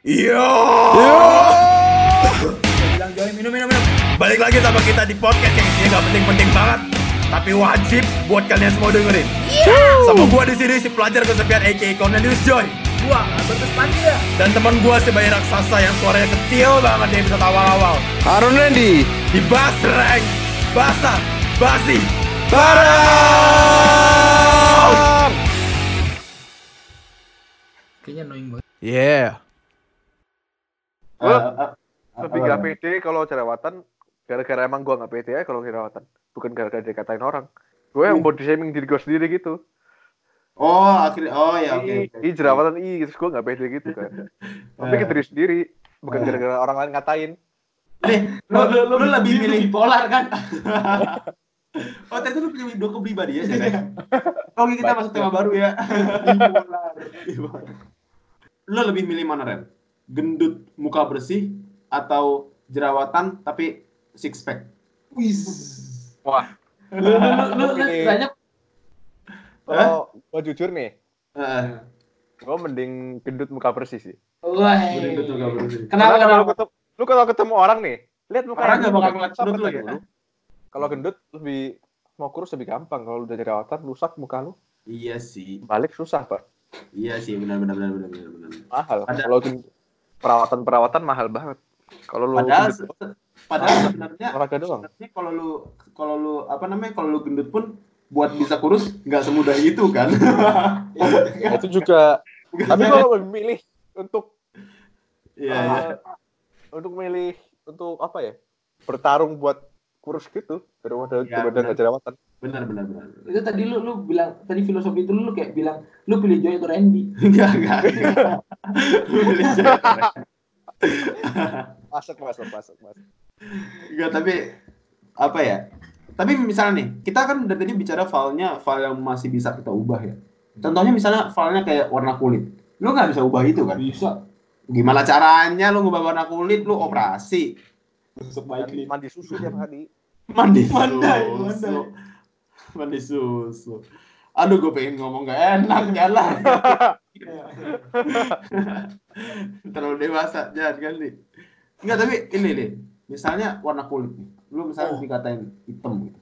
Yo. bilang join minum minum minum. Balik lagi sama kita di podcast yang isinya gak penting-penting banget, tapi wajib buat kalian semua dengerin. Sama gua di sini si pelajar kesepian aka Cornelius Joy. Gua Albertus ya. Dan teman gua si bayi raksasa yang suaranya kecil banget di episode awal-awal. Harun Randy. Di Basreng, Basa, Basi, Barang. Kayaknya annoying banget. Yeah. Gua Ah, lebih gak pede kalau jerawatan gara-gara emang gua gak pede ya kalau jerawatan bukan gara-gara dikatain orang gue yang body shaming diri gue sendiri gitu Oh, akhirnya oh ya oke. Ih, oke. ih jerawatan ih terus gue gak pede gitu kan tapi ke diri sendiri bukan gara-gara orang lain ngatain Nih, lu, lu, lu lebih milih polar kan? oh, ternyata lu punya dua kepribadian ya, guys. Oke, kita masuk tema baru ya. Bipolar. lu lebih milih mana, Ren? Gendut muka bersih atau jerawatan tapi six pack? Wis. wah lu lu lu, banyak kalau gue jujur nih Heeh. gue mending gendut muka bersih sih wah Gendut muka bersih. kenapa Karena kalau lu kenapa ketemu, lu kalau ketemu orang nih lihat muka Orang nggak bakal gendut lu ya? dulu. kalau gendut lebih mau kurus lebih gampang kalau udah jerawatan rusak muka lu Iya sih. balik susah pak Iya sih, benar benar benar benar benar. mahal Ada- kalau perawatan perawatan mahal banget. Kalau lu Padahal gendut padahal sebenarnya olahraga doang? kalau lu kalau lu apa namanya kalau lu gendut pun buat bisa kurus nggak semudah itu kan? Ya, itu juga tapi kalau memilih untuk Iya, uh, iya. untuk milih untuk apa ya? Bertarung buat kurus gitu daripada Ya, daripada nggak jerawatan benar benar benar. Itu tadi lu lu bilang tadi filosofi itu lu kayak bilang lu pilih Joy atau Randy? Enggak enggak. Milih cewek. masuk masuk masuk masuk. Enggak tapi apa ya? Tapi misalnya nih kita kan dari tadi bicara filenya file yang masih bisa kita ubah ya. Contohnya misalnya filenya kayak warna kulit. Lu nggak bisa ubah itu kan? Bisa. Gimana caranya lu ngubah warna kulit? Lu operasi. Mandi, mandi susu tiap hari. Mandi Mandai, mandai. Mandi susu. Aduh gue pengen ngomong gak enak jalan terlalu dewasa jangan kali. Enggak tapi ini deh misalnya warna kulit nih. Lu misalnya Oh. dikatain hitam gitu.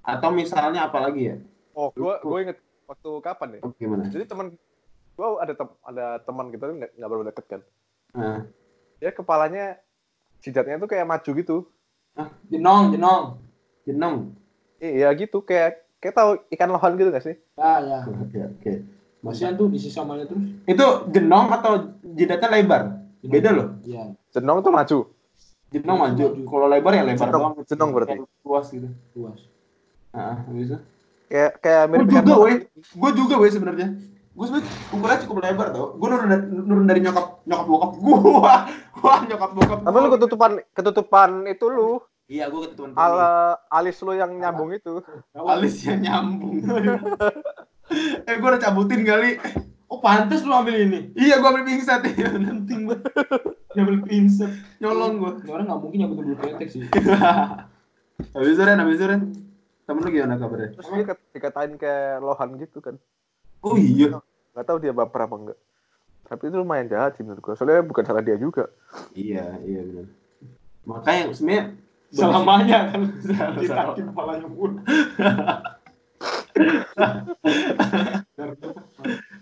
Atau misalnya apa lagi ya? Oh gua gua inget waktu kapan ya Oh, gimana? Jadi teman gua ada tem ada teman kita tuh nggak nggak baru deket kan? Nah, dia kepalanya jidatnya tuh kayak maju gitu. Jenong jenong. Jenong iya gitu. Kayak kayak tahu ikan lohan gitu gak sih? Ya ya. Oke oke. Masian tuh diisi samanya terus. Itu jenong atau jidatnya lebar? Beda loh. Iya. Jenong tuh maju jenong maju kalau lebar ya lebar Jenong- doang. Jenong berarti. Kayak luas gitu. Luas. Nah, habis itu kayak kayak gue mirip juga ikan weh. Gue juga weh sebenarnya. Gue sebenarnya ukurannya cukup lebar tau. Gue nurun dari, nurun dari nyokap nyokap bokap gue wah nyokap bokap tapi lu ketutupan ketutupan itu lu iya gue ketuan ala alis lu yang nyambung itu. Alisnya nyambung. Eh gue udah cabutin kali. Oh pantas lu ambil ini. Iya gue ambil pingset ya penting banget. Ambil pingset nyolong gue orang nggak mungkin yang betul betul ketek sih. Habis itu Ren habis itu Ren. Temen lu gimana kabarnya? Terus dia dikatain kayak lohan gitu kan. Oh iya. Nggak tahu dia baper apa enggak. Tapi itu lumayan jahat sih menurut gua. Soalnya bukan salah dia juga. Iya iya benar. Makanya sebenarnya selamanya kan. Ditakin kepalanya pun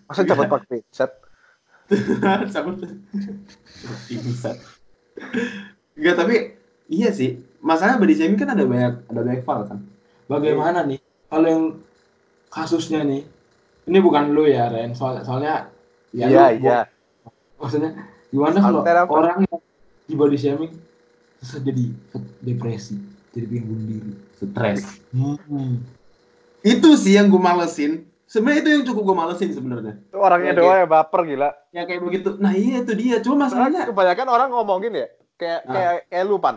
masa dapat pakai set? Sabut. Pingsan. Enggak, tapi iya sih. Masalahnya body shaming kan ada banyak ada banyak file kan. bagaimana nih? Kalau yang kasusnya nih ini bukan lu ya Ren. Soal, soalnya ya iya iya. maksudnya gimana kalau orang yang di body shaming terus jadi depresi jadi pengen bunuh diri Stres. hmm. Itu sih yang gue malesin. Sebenarnya itu yang cukup gue malesin sebenarnya. itu orangnya Oke. doang yang baper gila Yang kayak begitu. Nah, iya itu dia. Cuma masalahnya kebanyakan orang ngomongin ya kayak Ah. kayak kayak lu pan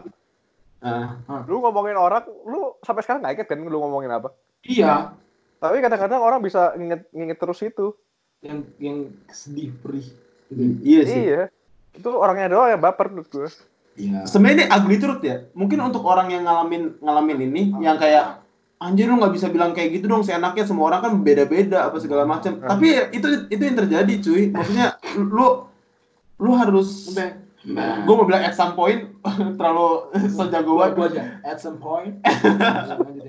Ah, lu ngomongin orang lu sampai sekarang nggak inget kan lu ngomongin apa iya tapi kadang-kadang orang bisa nginget nginget terus itu yang yang sedih perih iya sih. iya itu orangnya doang yang baper menurut gua iya Sebenarnya ini ugly truth ya. Mungkin untuk orang yang ngalamin ngalamin ini yang kayak anjir lu nggak bisa bilang kayak gitu dong seenaknya semua orang kan beda-beda apa segala macam Hmm. tapi itu itu yang terjadi cuy maksudnya lu lu harus Nah, gue mau bilang at some point terlalu sejago banget gua aja at some point.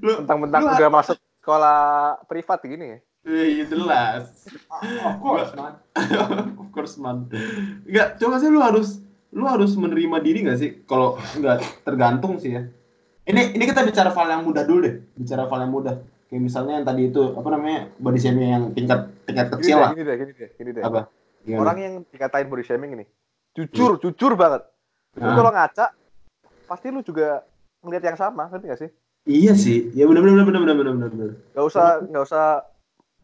Lu Mentang-mentang Lu- udah masuk sekolah privat gini ya. iya jelas Of course, man. of course man nggak coba sih lu harus lu harus menerima diri nggak sih kalau nggak tergantung sih ya ini ini kita bicara file yang mudah dulu deh bicara file yang mudah kayak misalnya yang tadi itu apa namanya body shaming yang tingkat tingkat Gini kecil deh, lah gini deh, gini deh, gini deh. apa Gimana? Orang yang dikatain body shaming ini, jujur, jujur banget. Lu Ah. kalau ngaca, pasti lu juga ngeliat yang sama, ngerti gak sih? iya sih ya benar benar benar benar benar benar benar Gak usah, gak usah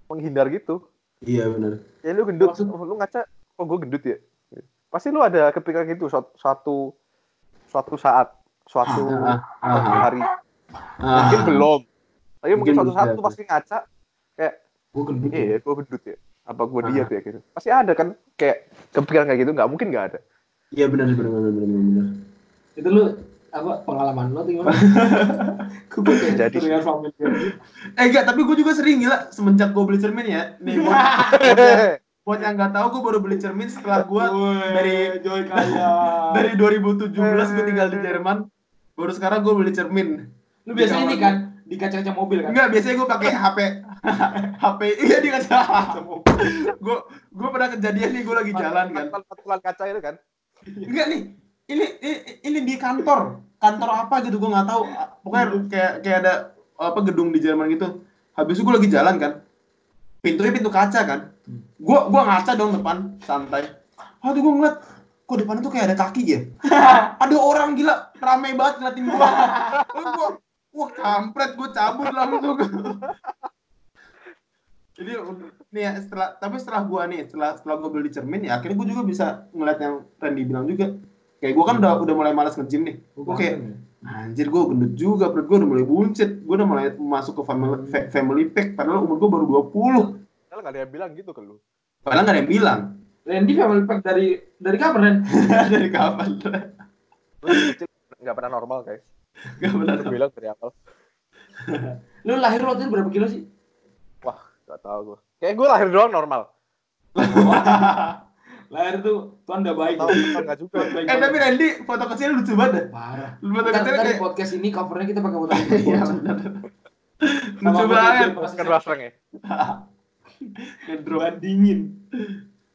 menghindar gitu. iya benar Ya lu gendut, Maksud- oh, lu ngaca, kok gue gendut ya? Pasti lu ada kepikiran gitu suatu suatu, suatu saat, suatu Ah, ah, suatu ah. hari. Mungkin belum. Tapi mungkin, suatu saat lu pasti ngaca, kayak, Gua gendut. iya gue gendut ya. Apa gue diet ya gitu. Pasti ada kan, kayak kepikiran kayak gitu, nggak mungkin nggak ada. iya benar benar benar benar Itu lu apa pengalaman lo tuh gimana? Gue kayak Jadi. terdengar familiar. eh enggak tapi gue juga sering gila semenjak gue beli cermin ya nih buat, yang- nggak tahu gue baru beli cermin setelah gue dari Joy kaya. dari 2017 gue tinggal di Jerman. Baru sekarang gue beli cermin. Lu biasanya ini kan di kaca-kaca mobil kan? enggak biasanya gue pakai HP HP iya di kaca gue gue pernah kejadian nih gue lagi jalan kan. Patulan kaca itu kan. enggak nih ini ini, ini di kantor. Kantor apa gitu gue nggak tahu. Pokoknya kayak kayak ada apa gedung di Jerman gitu. Habis itu gue lagi jalan kan pintunya pintu kaca kan? Gue gua ngaca dong depan santai. Aduh gue ngeliat kok depan tuh kayak ada kaki ya ada orang gila rame banget ngeliatin gue gue wah kampret gue cabut langsung. Jadi nih ya setelah tapi setelah gua nih setelah setelah gua beli cermin ya akhirnya gua juga bisa ngeliat yang Randy bilang juga. Kayak gua kan udah udah mulai malas nge-gym nih. Gua kayak anjir gua gendut juga perut gua udah mulai buncit gua udah mulai masuk ke family fa- family pack padahal umur gua baru 20 Padahal nggak ada yang bilang gitu ke lu. padahal nggak ada yang bilang Randy family pack dari dari kapan Ren? dari kapan Lu kecil nggak pernah normal guys. nggak benar Lu bilang dari awal. Lu lahir waktu itu berapa kilo sih? Wah, nggak tahu gua. Kayak gua lahir doang normal. lahir tuh Tuhan udah baik. Tahu juga. eh tapi Randy foto kecilnya lucu banget deh parah. foto di kayak podcast ini covernya kita pakai foto iya ini. benar lucu banget Kan rasreng ya. ngedrop Bandingin.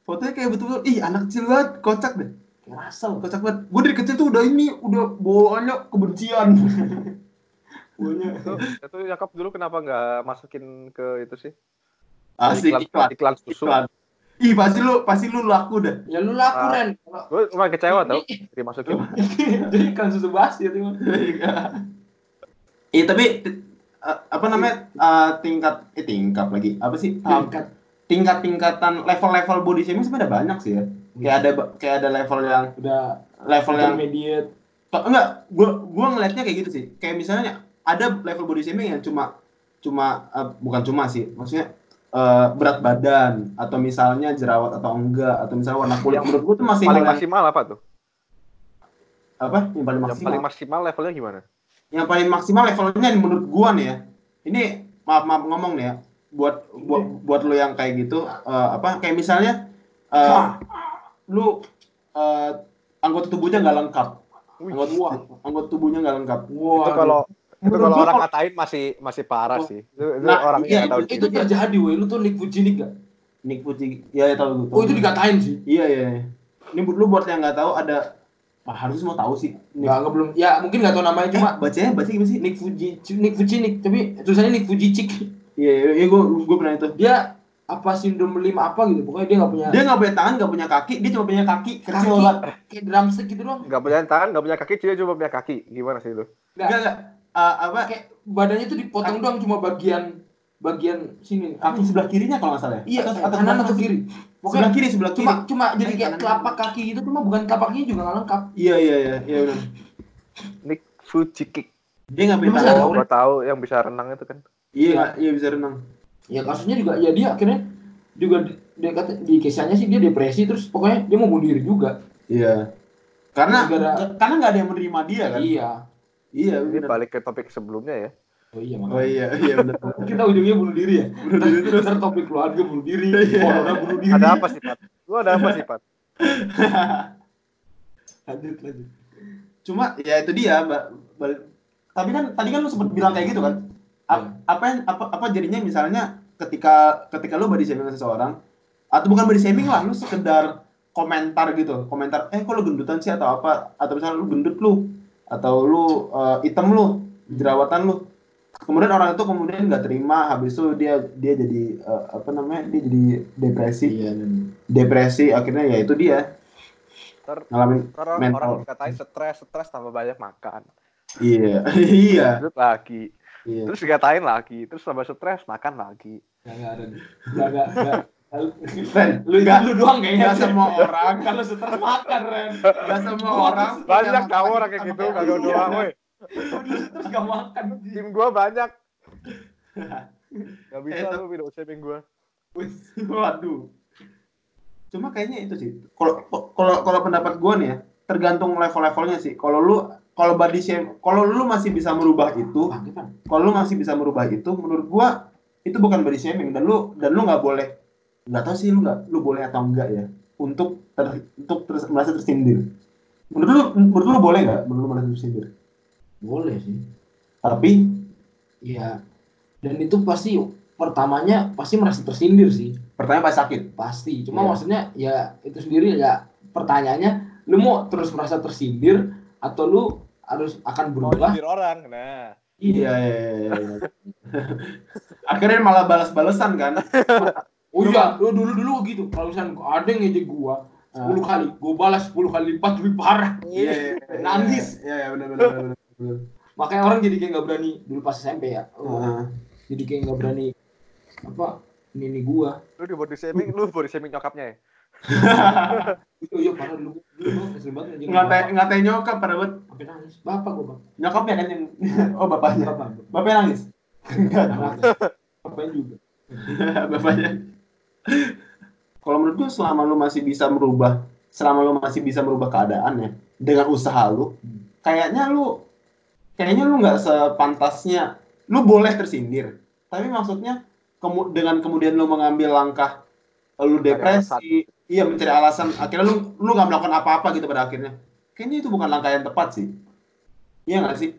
fotonya kayak betul-betul ih anak kecil banget kocak deh Kayak Russell. kocak banget gue dari kecil tuh udah ini udah bawaannya kebencian Buahnya. Itu, itu Yakop dulu kenapa nggak masukin ke itu sih? asik iklan, iklan iklan susu. iklan ih pasti lu pasti lu laku dah Ya lu laku Ah. Ren. Kalau- Gue lumayan kecewa tau dimasukin. Jadi kan susu basi itu. mah. Iya tapi eh, apa namanya eh, tingkat eh tingkat lagi apa sih Tingkat. tingkat tingkatan level-level body shaming sebenarnya banyak sih ya kayak ada kayak ada level yang Udah level yang intermediate. Enggak gua gua ngelihatnya kayak gitu sih kayak misalnya ada level body shaming yang cuma cuma eh, bukan cuma sih maksudnya eh, berat badan atau misalnya jerawat atau enggak atau misalnya warna kulit. Yang menurut gua tuh masih paling yang- maksimal apa tuh? apa? Yang paling Yang maksimal paling maksimal? levelnya gimana? yang paling maksimal levelnya menurut gua nih ya. Ini maaf maaf ngomong nih ya. Buat buat buat lo yang kayak gitu eh, apa kayak misalnya eh, lu eh, anggota tubuhnya nggak lengkap. Anggota anggota tubuhnya nggak lengkap. Wah. itu kalau itu kalau orang ngatain masih masih parah Oh. sih. Itu, itu Nah, orang iya, yang nggak tahu. itu terjadi woi. Lu tuh Nick Vujicic gak? Nick Fuji ya, ya tahu gua. Oh itu dikatain sih. iya iya iya. ini buat lu buat yang nggak tahu ada ah, harus semua tahu sih Nick, Enggak, enggak belum. Ya mungkin nggak tahu namanya cuma eh, bacanya baca gimana sih Nick Fuji Nick Vujicic tapi tulisannya Nick Vujicic. iya iya, iya gua gua pernah itu Dia apa sindrom lima apa gitu. Pokoknya dia nggak punya dia nggak punya tangan nggak punya kaki dia cuma punya kaki kecil kaki banget kayak drumstick gitu doang. Nggak punya tangan, nggak punya kaki, dia cuma punya kaki. Gimana sih itu? Nggak, enggak Eh, apa? Kayak badannya tuh dipotong doang cuma bagian bagian sini. kaki sebelah kirinya kalau nggak salah ya? Iya, atau, kanan sebelah atau kiri. sebelah Pokoknya kiri sebelah kiri. cuma cuma jadi Eh, kayak kanan telapak kaki gitu cuma bukan telapaknya juga nggak lengkap. iya iya iya. Iya benar. Nick Fujicic. dia nggak tangan tahu, gua tahu yang bisa renang itu kan. iya iya bisa renang. Ya kasusnya juga ya dia akhirnya juga di- dia kata di kisahnya sih dia depresi terus pokoknya dia mau bunuh diri juga. iya. Karena karena nggak ada yang menerima dia kan? Iya. Iya Ini benar balik ke topik sebelumnya ya. Oh iya oh makanya. iya iya benar Kita ujungnya bunuh diri ya. Bunuh diri terus ntar topik keluarga bunuh diri, Iya. corona bunuh diri. Ada apa sih, Pat? Lu ada apa sih, Pat? lanjut lanjut cuma ya itu dia mbak Bal- tapi kan tadi kan lu sempat bilang kayak gitu kan A- apa yang apa apa jadinya misalnya ketika ketika lu body shaming seseorang atau bukan body shaming lah lu sekedar komentar gitu komentar eh kok lu gendutan sih atau apa atau misalnya lu gendut lu atau lu eh, hitam lu jerawatan lu kemudian orang itu kemudian nggak terima habis itu dia dia jadi eh, apa namanya dia jadi depresi Iya depresi akhirnya ya itu dia Ntar, ngalamin orang, Mental. orang dikatain stres, stres tambah banyak makan. iya iya Terus lagi. iya Terus dikatain lagi. Terus tambah stres, makan lagi. nggak ada nggak nggak Ren, lu nggak lu doang kayaknya nggak semua orang kalau setelah makan Ren nggak semua orang Banyak tau orang kayak gitu, kagak lu. doang, woi. terus gak makan Tim gua banyak. Gak bisa Eh, lu video shaming gua. waduh cuma kayaknya itu sih kalau kalau kalau pendapat gua nih ya tergantung level-levelnya sih kalau lu kalau body shame kalau lu masih bisa merubah itu kalau lu masih bisa merubah itu menurut gua itu bukan body shaming dan lu dan lu nggak boleh nggak tahu sih lu nggak lu boleh atau enggak ya untuk ter, untuk ter- merasa tersindir. Menurut lu menurut lu boleh nggak menurut lu merasa tersindir? Boleh sih. Tapi? Iya. Dan itu pasti pertamanya pasti merasa tersindir sih. Pertanyaan pas sakit? Pasti. Cuma Iya. maksudnya ya itu sendiri ya pertanyaannya lu mau terus merasa tersindir atau lu harus akan berubah? orang. Nah. iya iya iya, iya. akhirnya malah balas-balesan kan oh iya. Lu dulu dulu gitu kalau misalnya ada yang ngejek gua 10 kali gua balas 10 kali lipat lebih parah. Iya iya, iya, Nangis. iya iya benar benar benar makanya orang jadi kayak nggak berani dulu pas SMP ya Oh, Heeh. jadi kayak nggak berani apa ini nih gua. Lu di body shaming, lu body shaming nyokapnya ya? itu iya parah dulu banget ngatain bapak. ngatain nyokap. pada buat sampai nangis. Bapak gua bang nyokapnya kan yang oh bapaknya. Bapak bapaknya nangis? Enggak dong. nangis. Bapaknya juga. Bapaknya kalau menurut gue selama lu masih bisa merubah selama lu masih bisa merubah keadaannya dengan usaha lu kayaknya lu kayaknya lu nggak sepantasnya lu boleh tersindir. Tapi maksudnya kemu- dengan kemudian lu mengambil langkah lu Mencari depresi iya mencari alasan akhirnya lu lu nggak melakukan apa-apa gitu pada akhirnya. Kayaknya itu bukan langkah yang tepat sih. Iya nggak sih?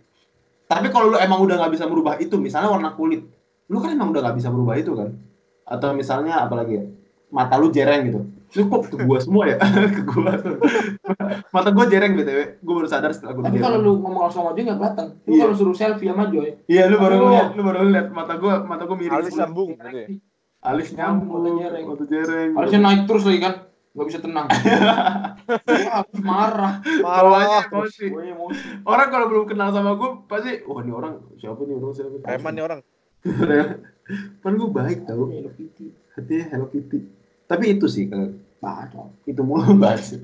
Tapi kalau lu emang udah nggak bisa merubah itu misalnya warna kulit lu kan emang udah nggak bisa merubah itu kan atau misalnya apalagi ya? Mata lu jereng gitu. Lu kok ke gua semua ya? Ke gua. Tuh mata gua jereng btw gua baru sadar setelah gua tapi kalau lu ngomong langsung aja nggak kelihatan. Lu Iya. kalau suruh selfie sama Joy iya lu baru lihat lu baru lihat mata gua mata gua miring Alis sambung gitu ya. alis nyambung Mata jereng. mata jereng. Harusnya naik terus lagi kan? Nggak bisa tenang. Wah, marah. Bawahnya Marah. emosi. Orang kalau belum kenal sama gua pasti wah ini orang siapa nih? Orang siapa Preman nih orang. kan gua baik tau Hello Kitty hatinya Hello Kitty tapi itu sih kalau Baca. itu mulu bahas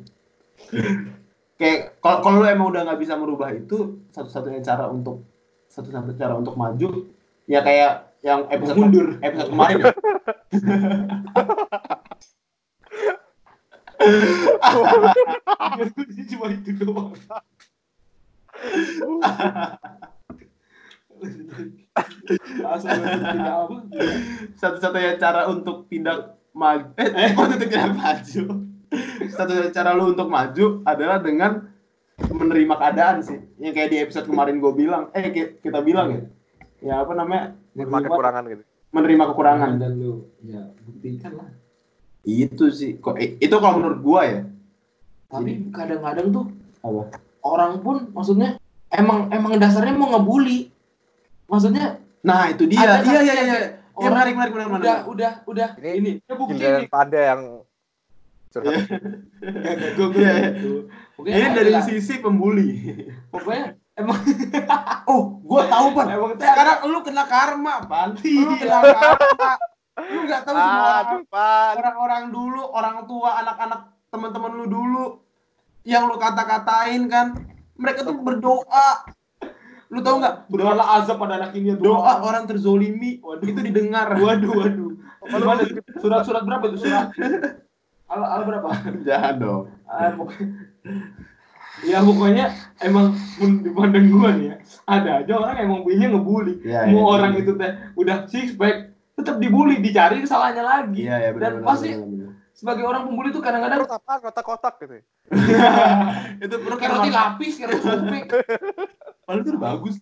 kayak kalau kalau lu emang udah nggak bisa merubah itu satu-satunya cara untuk satu-satunya cara untuk maju ya kayak yang episode Mundur. episode kemarin ya. cuma itu doang satu-satunya cara untuk tidak maju eh, eh. untuk tidak maju. Satu-satunya cara lu untuk maju adalah dengan menerima keadaan sih. Yang kayak di episode kemarin gue bilang eh ki- kita bilang ya. Ya apa namanya? Lima kekurangan gitu. menerima kekurangan. Dan lu ya buktikan lah. Itu sih. Kok eh, itu kalau menurut gua ya. Tapi kadang-kadang tuh apa? orang pun maksudnya emang emang dasarnya mau ngebully maksudnya nah itu dia. iya iya iya. iya orang menarik menarik menarik. Udah menarik udah udah. Ini ini. Ya bukti pada yang curhat. gue gue Iya, iya. gitu ini dari lah. sisi pembuli. Pokoknya emang oh gua tahu pan emang sekarang lu kena karma pan lu kena karma. Lu nggak tahu semua orang orang-orang dulu orang tua anak-anak teman-teman lu dulu yang lu kata-katain kan mereka tuh berdoa lu tahu nggak? Berdoalah azab pada anak ini ya Tuhan. doa orang terzolimi itu didengar. Waduh waduh. Gimana? surat-surat berapa itu surat? Al, al berapa? Jangan dong. Ah, pokoknya ya pokoknya emang men- dipandang gua nih ya ada aja orang emang punya ngebully. Iya, mau iya, orang iya. itu teh udah six pack tetap dibully dicari kesalahannya lagi. Iya ya dan benar pasti benar benar. sebagai orang pembuli tuh kadang-kadang kotak-kotak gitu. itu perut kayak roti lapis, kayak roti cobek. Padahal itu udah bagus.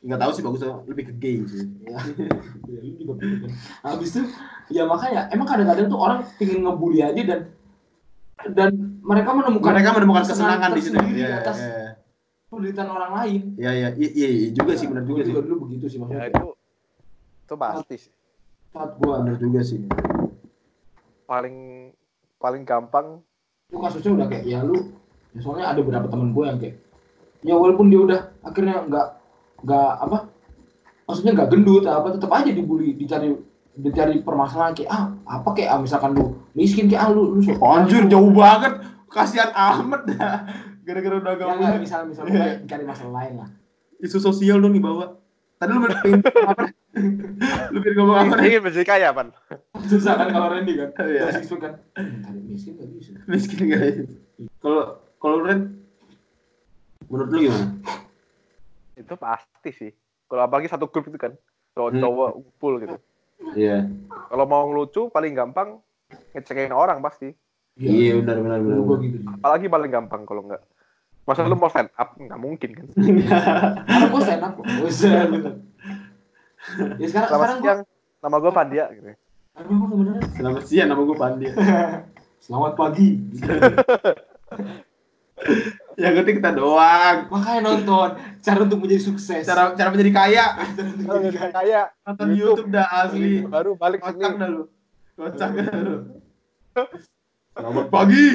Enggak tahu sih bagus atau lebih ke gay sih. Ya, lu juga bener kan. Habis itu ya makanya emang kadang-kadang tuh orang pingin ngebully aja dan dan mereka menemukan Mereka menemukan kesenangan di situ. tersendiri di Iya, atas iya. penderitaan orang lain. Iya, iya, iya, iya, iya juga sih, benar juga Gue sih. juga dulu begitu sih Ya maksudnya. itu itu pasti sih. Saat gua Benar juga sih. Paling paling gampang itu kasusnya udah kayak ya lu ya soalnya ada beberapa temen gue yang kayak ya walaupun dia udah akhirnya nggak nggak apa maksudnya nggak gendut apa tetap aja dibully dicari dicari permasalahan kayak ah apa kayak ah, misalkan lu miskin kayak ah lu lu sok- Anjir, jauh banget. Kasihan amat dah. Gara-gara udah ya gak nggak misal misal kayak dicari masalah lain lah isu sosial dong dibawa. Tadi lu pengen apa? lu pengen ngomong apa? ingin menjadi kaya, Pan. susah kan kalau Randy kan Iya. siswa kan cari miskin nggak bisa Miskin guys. Kalau kalau Ren menurut lu gimana? Itu pasti sih. Kalau apalagi satu grup itu kan cowok-cowok ngumpul gitu. Iya. Kalau mau ngelucu paling gampang ngecekin orang pasti. Iya, benar benar benar. gue gitu Apalagi paling gampang kalau enggak. Masa lu mau stand up? Nggak mungkin kan. gue stand up kok up. ya sekarang Selamat sekarang siang. Nama gue Pandia gitu. aduh gue sebenarnya Selamat siang nama gue Pandi. selamat pagi Yang penting kita doang. makanya nonton cara untuk menjadi sukses Cara cara menjadi kaya. Kalau nggak kaya, Nonton YouTube dah asli. baru balik Kocak sini. dah lu. Kocak dah lu. Selamat pagi.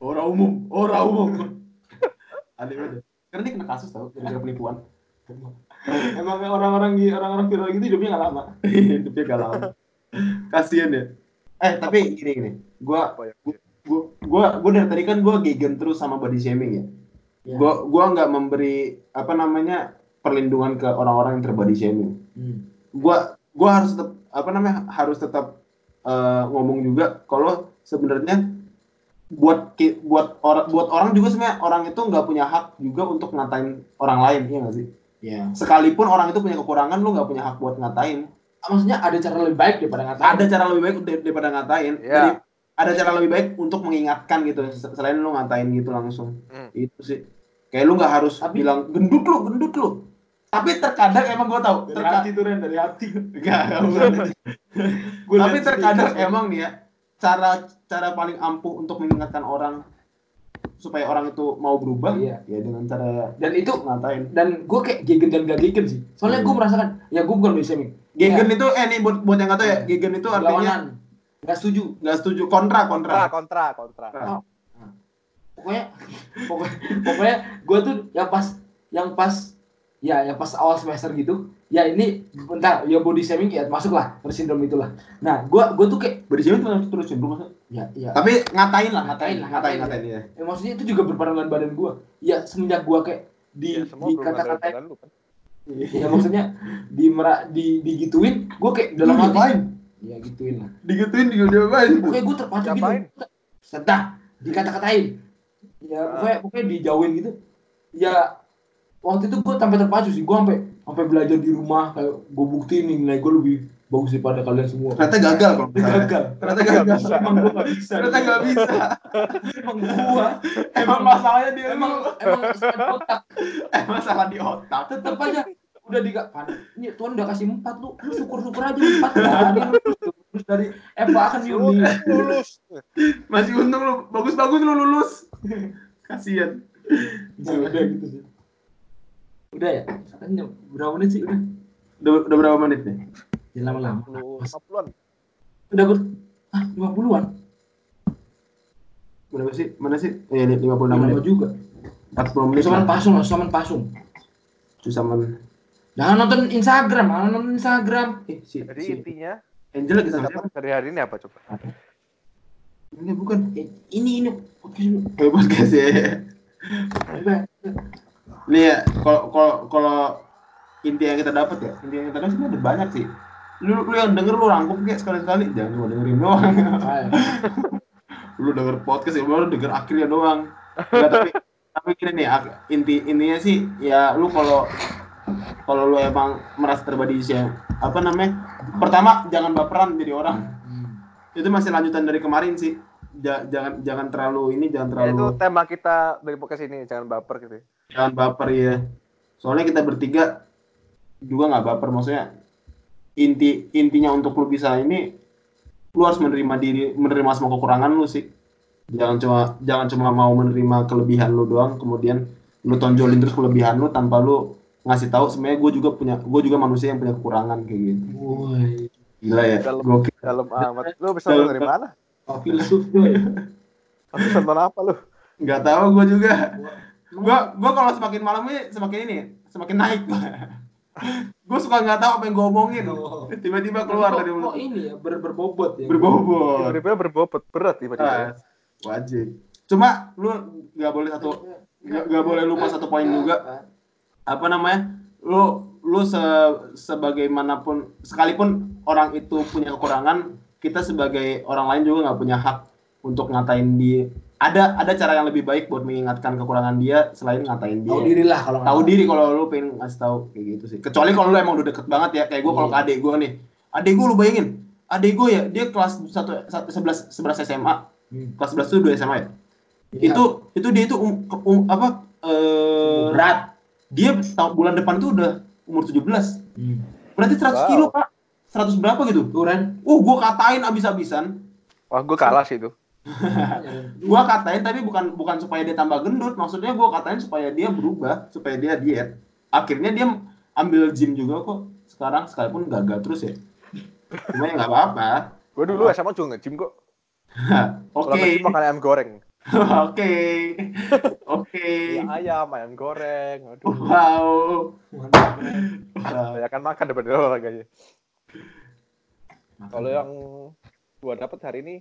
Orang umum, orang umum. Aneh banget. Karena dia kena kasus tau, gara-gara penipuan. emang orang-orang di orang-orang viral gitu hidupnya nggak lama Hidupnya gak lama. Kasian ya. Eh, tapi gini gini. Gua gua gua dari tadi kan gua gegen terus sama body shaming ya. Ya. Gua gua nggak memberi apa namanya perlindungan ke orang-orang yang terbody shaming. Gua gua harus tetap apa namanya harus tetap eh, ngomong juga kalau sebenarnya buat ki- buat orang buat orang juga sebenarnya orang itu nggak punya hak juga untuk ngatain orang lain ya nggak sih ya sekalipun orang itu punya kekurangan lu nggak punya hak buat ngatain maksudnya ada cara lebih baik daripada ngatain ada cara lebih baik dar- daripada ngatain Iya. Jadi, ada cara lebih baik untuk mengingatkan gitu se- selain lu ngatain gitu langsung. Hmm. itu sih. Kayak lu nggak harus Tapi- bilang gendut lu gendut lu. Tapi terkadang emang gue tau dari terka- hati tuh Ren dari hati. Gua tapi terkadang emang nih ya cara cara paling ampuh untuk mengingatkan orang supaya orang itu mau berubah Iya. ya dengan cara dan itu ngatain. dan gue kayak gegen dan gak gegen sih. Soalnya gue merasakan ya gue bukan body shaming gegen itu eh nih buat buat yang nggak tahu ya gegen itu artinya lawanan nggak setuju nggak setuju. Kontra Kontra, kontra kontra, kontra. pokoknya pokoknya, pokoknya gue tuh yang pas yang pas ya yang pas awal semester gitu ya ini bentar ya body shaming ya masuk lah sindrom itulah. Nah gue gue tuh kayak body shaming terus terus cenderung masa ya ya. Tapi ngatain lah ngatain Ngatain lah, ngatain ngatain. ngatain ya Eh, maksudnya itu juga berpengaruh dengan badan gue ya semenjak gue kayak di Ya, semua di kan. ya maksudnya di mera, di digituin gue kayak dalam hati ngapain? ya gituin lah. Digituin juga diapain pokoknya gue terpacu gitu. Sedang dikata-katain. Ya pokoknya pokoknya dijauhin gitu. Ya waktu itu gue sampai terpacu sih. Gue sampai sampai belajar di rumah kayak gue buktiin nih nilai gue lebih bagus daripada kalian semua. Ternyata gagal kalau misalnya. gagal. Ternyata gagal. Emang gue gak bisa. Ternyata nggak bisa. Emang gue emang masalahnya dia emang emang emang sesuai otak. Emang salah di otak. Tetep aja udah di kan ini Tuhan udah kasih empat lu. Lu syukur syukur aja empat kan Dia lulus. Dari Eva akan Yuni Lulus. masih untung lu bagus bagus lu lulus. Kasian. Ya, udah gitu sih. Udah ya? Sekarang jam berapa menit sih? Udah. Udah, udah berapa menit nih? Ya lama-lama. 50 50-an. udah ber ah lima puluhan? Berapa sih? Mana sih? Eh ini 56 lama menit. juga. 40 menit. Susaman pasung susaman pasung. Susaman jangan nonton Instagram jangan nonton Instagram. Eh si, Jadi si intinya Angel lagi sama dari hari ini apa coba? ini bukan Eh, ini ini podcast lu. eh podcast ya. Nih ya kalau kalau kalau inti yang kita dapat ya inti yang kita dapat sebenarnya ada banyak sih. Lu lu yang denger lu rangkum kayak sekali sekali jangan cuma dengerin doang. Lu denger podcast ya baru denger akhirnya doang. Nggak, tapi tapi gini nih inti intinya sih ya lu kalau kalau lu emang merasa terbadi sih apa namanya pertama jangan baperan jadi orang Hmm. itu masih lanjutan dari kemarin sih. Ja- jangan jangan terlalu ini jangan Ya, terlalu itu tema kita dari podcast ini jangan baper gitu. ya. jangan baper ya. Soalnya kita bertiga juga nggak baper maksudnya inti intinya untuk lu bisa ini lu harus menerima diri menerima semua kekurangan lu sih. Jangan cuma jangan cuma mau menerima kelebihan lu doang kemudian lu tonjolin terus kelebihan lu tanpa lu ngasih tahu sebenarnya gue juga punya gue juga manusia yang punya kekurangan kayak gitu. Woi, Gila ya. Dalam- Gokil. Dalam amat. Lu bisa Dalam- dari mana? filsuf coy. Lu bisa nonton apa lu? Nggak tahu gue juga. Gua gua kalau semakin malam ini semakin ini semakin naik gua. gua suka nggak tahu apa yang gue omongin. Oh. Tiba-tiba keluar dari mulut. ini ya ber berbobot ya. Berbobot. Tiba-tiba berbobot berat tiba-tiba. Ah, wajib. Cuma lu nggak boleh satu nggak nggak boleh lupa satu poin juga. Apa namanya? Lu lu se sebagaimanapun sekalipun orang itu punya kekurangan, kita sebagai orang lain juga nggak punya hak untuk ngatain dia. Ada ada cara yang lebih baik buat mengingatkan kekurangan dia selain ngatain dia. Tahu diri lah kalau tahu diri kalau lu pengen ngasih tahu kayak gitu sih kecuali kalau lu emang udah deket banget ya kayak gue kalau ke Iya. adek gue nih adek gue lu bayangin adek gue ya dia kelas satu satu- sebelas sebelas SMA Hmm. kelas sebelas itu dua SMA ya Iya. itu itu dia itu um, um- apa eh berat. Dia tahun bulan depan tuh udah umur 17 Hmm. berarti 100 Wow. kilo pak 100 berapa gitu Tuh Ren. uh gue katain abis-abisan Wah, gue kalah sih itu. gue katain tapi bukan bukan supaya dia tambah gendut maksudnya gue katain supaya dia berubah supaya dia diet akhirnya dia ambil gym juga kok sekarang sekalipun gagal terus ya cuma ya nggak apa-apa Gue dulu SMA juga nge-gym kok. oke Kalau nge-gym makan ayam goreng. oke oke Ya, ayam, ayam goreng. Aduh, wow saya kan makan daripada olahraganya. Kalau yang gua dapat hari ini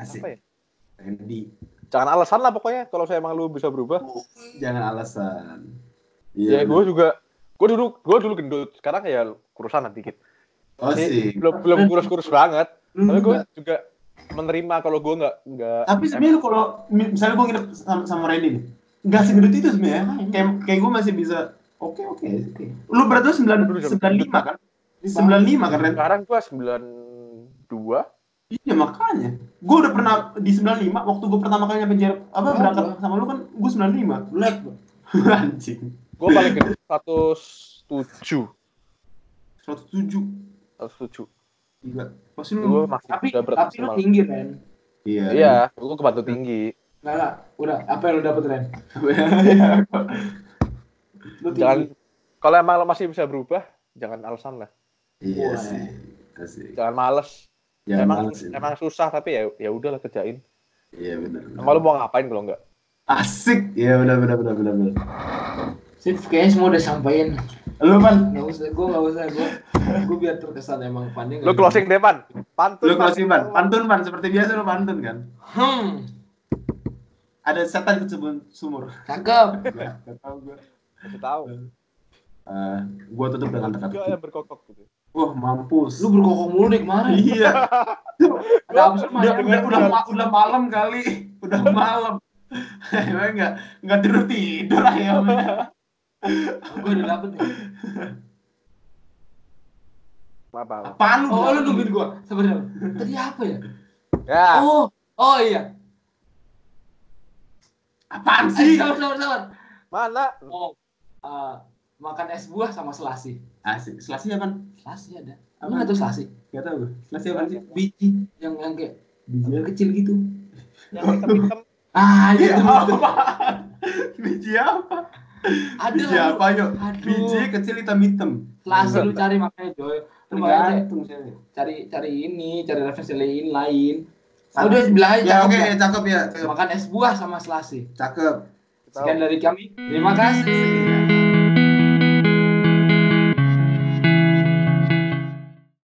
asik apa ya? Randy Jangan alasan lah pokoknya kalau saya emang lu bisa berubah. jangan alasan Ya, gue juga gue dulu gue dulu gendut. Sekarang ya kurusan dikit. oh sih belum belum kurus-kurus banget. Lu Tapi gue juga menerima kalau gue nggak nggak tapi sebenarnya kalau mi- misalnya gue nginep sama, sama Randy nih nggak segendut itu sebenarnya. Kayak kayak gue masih bisa oke oke oke. Lu berarti lu sembilan sembilan lima kan? Sembilan lima kan Ren? Sekarang gue sembilan dua. Iya makanya. Gue udah pernah di sembilan lima waktu gue pertama kali nyampe Jer- apa Oh, berangkat sama lu kan gue sembilan lima. Black. Anjing. Gue paling gendut seratus tujuh. Seratus tujuh. Seratus tujuh gila pasti gue lu masih Tapi udah berat tapi lu tinggi Ren. iya. Iya gue kebantu tinggi. Enggak lah. Udah, apa yang lu dapet Ren? Lu tinggi. jangan kalau emang lo masih bisa berubah jangan alasan lah. Iya Wah. sih asik. Jangan males. Jangan emang males ya. emang susah tapi ya ya udahlah kerjain. Iya benar emang lo mau ngapain kalau enggak asik. Iya benar benar benar benar benar Sip, kayaknya semua udah sampein. Lu pan Nggak usah, gue nggak usah, gue gue biar terkesan emang pandai. lo closing deh pan pantun lu closing pan pantun pan seperti biasa lu pantun kan? Hmm, ada setan di sebelum sumur. Cakep. Gak tau gue Kasih tahu. Eh, gue tutup dengan juga teka-teki yang berkokok gitu. Wah mampus. Lu berkokok mulu nih kemarin. iya. Ada apa sih udah, udah, udah, ma- udah malam kali. Udah malam. Emang nggak nggak tidur tidur ya Gue udah dapet nih. apa apaan lu Oh, lu nungguin gue. Sebenarnya. Tadi apa ya? ya Oh, oh iya. apaan Eh, sih sabar, sabar, sabar. mana Oh, eh, makan es buah sama selasi. asik selasi apa Selasi ada. Apa? Nggak tahu selasi? nggak tahu gue selasi apa sih Biji yang yang kayak biji yang kecil gitu. yang hitam hitam Ah, iya. Itu, itu. apa biji apa Ada biji lah, lu. apa yuk Aduh. biji kecil hitam hitam Selasi lu cari makanya Joy. Lu makanya tergantung sih cari cari ini, cari referensi lain lain. Ah, udah bilang aja. ya cakep oke ya. cakep ya cakep Makan es buah sama selasi. cakep Sekian dari kami. Terima kasih.